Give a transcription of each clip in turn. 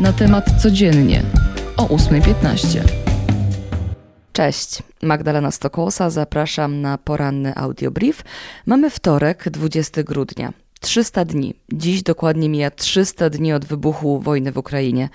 na temat codziennie o 8.15. Cześć, Magdalena Stokłosa, zapraszam na poranny audiobrief. Mamy wtorek, 20 grudnia. 300 dni. Dziś dokładnie mija 300 dni od wybuchu wojny w Ukrainie.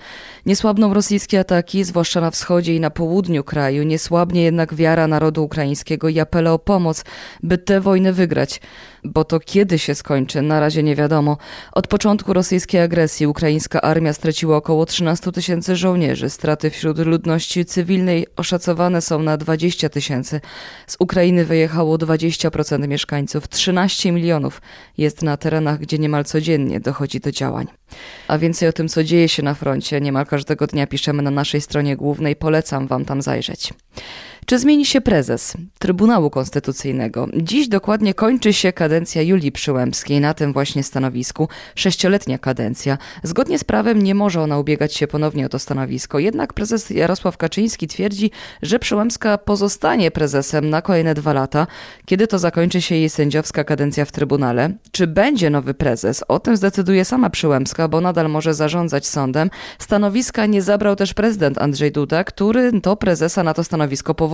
Nie słabną rosyjskie ataki, zwłaszcza na wschodzie i na południu kraju, nie słabnie jednak wiara narodu ukraińskiego i apele o pomoc, by tę wojnę wygrać. Bo to kiedy się skończy, na razie nie wiadomo. Od początku rosyjskiej agresji ukraińska armia straciła około 13 tysięcy żołnierzy. Straty wśród ludności cywilnej oszacowane są na 20 tysięcy. Z Ukrainy wyjechało 20% mieszkańców, 13 milionów jest na terenach terenach, gdzie niemal codziennie dochodzi do działań. A więcej o tym, co dzieje się na froncie, niemal każdego dnia piszemy na naszej stronie głównej. Polecam Wam tam zajrzeć. Czy zmieni się prezes Trybunału Konstytucyjnego? Dziś dokładnie kończy się kadencja Julii Przyłębskiej na tym właśnie stanowisku. Sześcioletnia kadencja. Zgodnie z prawem nie może ona ubiegać się ponownie o to stanowisko. Jednak prezes Jarosław Kaczyński twierdzi, że Przyłębska pozostanie prezesem na kolejne dwa lata, kiedy to zakończy się jej sędziowska kadencja w Trybunale. Czy będzie nowy prezes? O tym zdecyduje sama Przyłębska, bo nadal może zarządzać sądem. Stanowiska nie zabrał też prezydent Andrzej Duda, który to prezesa na to stanowisko powołał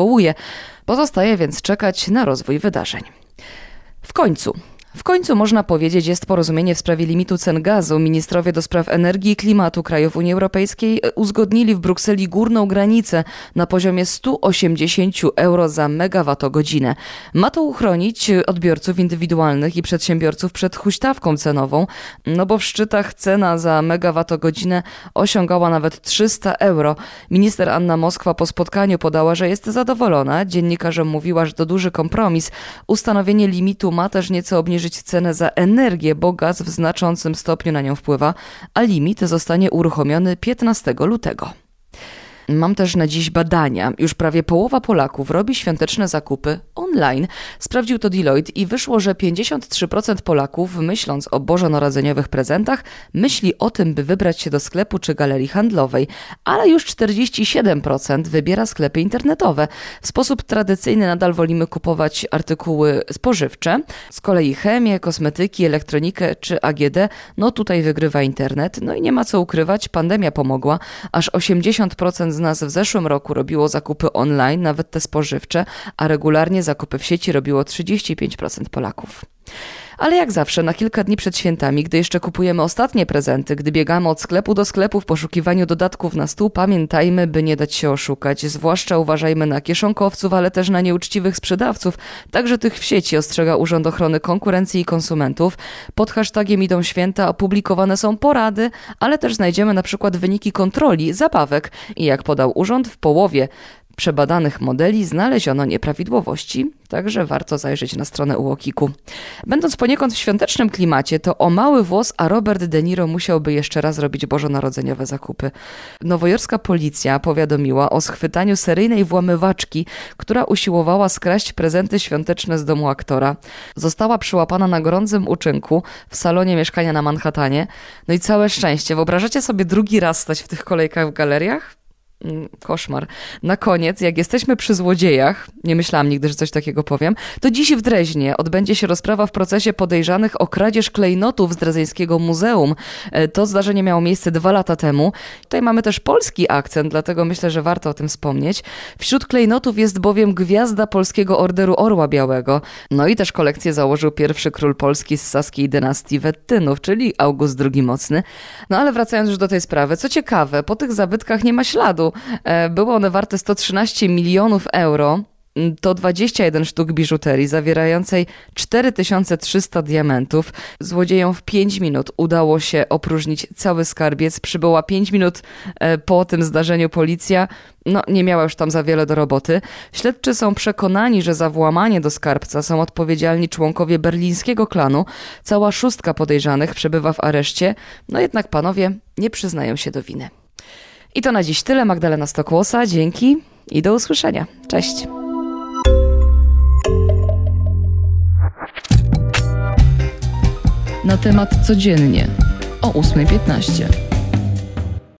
Pozostaje więc czekać na rozwój wydarzeń. W końcu w końcu można powiedzieć, jest porozumienie w sprawie limitu cen gazu. Ministrowie do spraw energii i klimatu krajów Unii Europejskiej uzgodnili w Brukseli górną granicę na poziomie 180 euro za megawattogodzinę. Ma to uchronić odbiorców indywidualnych i przedsiębiorców przed huśtawką cenową, no bo w szczytach cena za megawattogodzinę osiągała nawet 300 euro. Minister Anna Moskwa po spotkaniu podała, że jest zadowolona. Dziennikarzom mówiła, że to duży kompromis. Ustanowienie limitu ma też nieco obniżyć obniżyć cenę za energię, bo gaz w znaczącym stopniu na nią wpływa, a limit zostanie uruchomiony 15 lutego. Mam też na dziś badania. Już prawie połowa Polaków robi świąteczne zakupy. Sprawdził to Deloitte i wyszło, że 53% Polaków, myśląc o bożonarodzeniowych prezentach, myśli o tym, by wybrać się do sklepu czy galerii handlowej, ale już 47% wybiera sklepy internetowe. W sposób tradycyjny nadal wolimy kupować artykuły spożywcze. Z kolei chemię, kosmetyki, elektronikę czy AGD, no tutaj wygrywa internet. No i nie ma co ukrywać, pandemia pomogła. Aż 80% z nas w zeszłym roku robiło zakupy online, nawet te spożywcze, a regularnie zakupy w sieci robiło 35% Polaków. Ale jak zawsze, na kilka dni przed świętami, gdy jeszcze kupujemy ostatnie prezenty, gdy biegamy od sklepu do sklepu w poszukiwaniu dodatków na stół, pamiętajmy, by nie dać się oszukać. Zwłaszcza uważajmy na kieszonkowców, ale też na nieuczciwych sprzedawców, także tych w sieci, ostrzega Urząd Ochrony Konkurencji i Konsumentów. Pod hashtagiem Idą Święta opublikowane są porady, ale też znajdziemy na przykład wyniki kontroli zabawek. I jak podał urząd, w połowie przebadanych modeli znaleziono nieprawidłowości, także warto zajrzeć na stronę UOKiK-u. Będąc poniekąd w świątecznym klimacie, to o mały włos, a Robert De Niro musiałby jeszcze raz robić bożonarodzeniowe zakupy. Nowojorska policja powiadomiła o schwytaniu seryjnej włamywaczki, która usiłowała skraść prezenty świąteczne z domu aktora. Została przyłapana na gorącym uczynku w salonie mieszkania na Manhattanie. No i całe szczęście. Wyobrażacie sobie drugi raz stać w tych kolejkach w galeriach? Mm, koszmar. Na koniec, jak jesteśmy przy złodziejach, nie myślałam nigdy, że coś takiego powiem, to dziś w Dreźnie odbędzie się rozprawa w procesie podejrzanych o kradzież klejnotów z Drezeńskiego Muzeum. E, to zdarzenie miało miejsce dwa lata temu. Tutaj mamy też polski akcent, dlatego myślę, że warto o tym wspomnieć. Wśród klejnotów jest bowiem gwiazda Polskiego Orderu Orła Białego. No i też kolekcję założył pierwszy król Polski z saskiej dynastii Wettynów, czyli August II Mocny. No ale wracając już do tej sprawy, co ciekawe, po tych zabytkach nie ma śladu E, były one warte 113 milionów euro. To 21 sztuk biżuterii zawierającej 4300 diamentów. Złodziejom w 5 minut udało się opróżnić cały skarbiec. Przybyła 5 minut e, po tym zdarzeniu policja. No, nie miała już tam za wiele do roboty. Śledczy są przekonani, że za włamanie do skarbca są odpowiedzialni członkowie berlińskiego klanu. Cała szóstka podejrzanych przebywa w areszcie. No jednak panowie nie przyznają się do winy. I to na dziś tyle. Magdalena Stokłosa, dzięki i do usłyszenia. Cześć. Na temat codziennie o 8.15.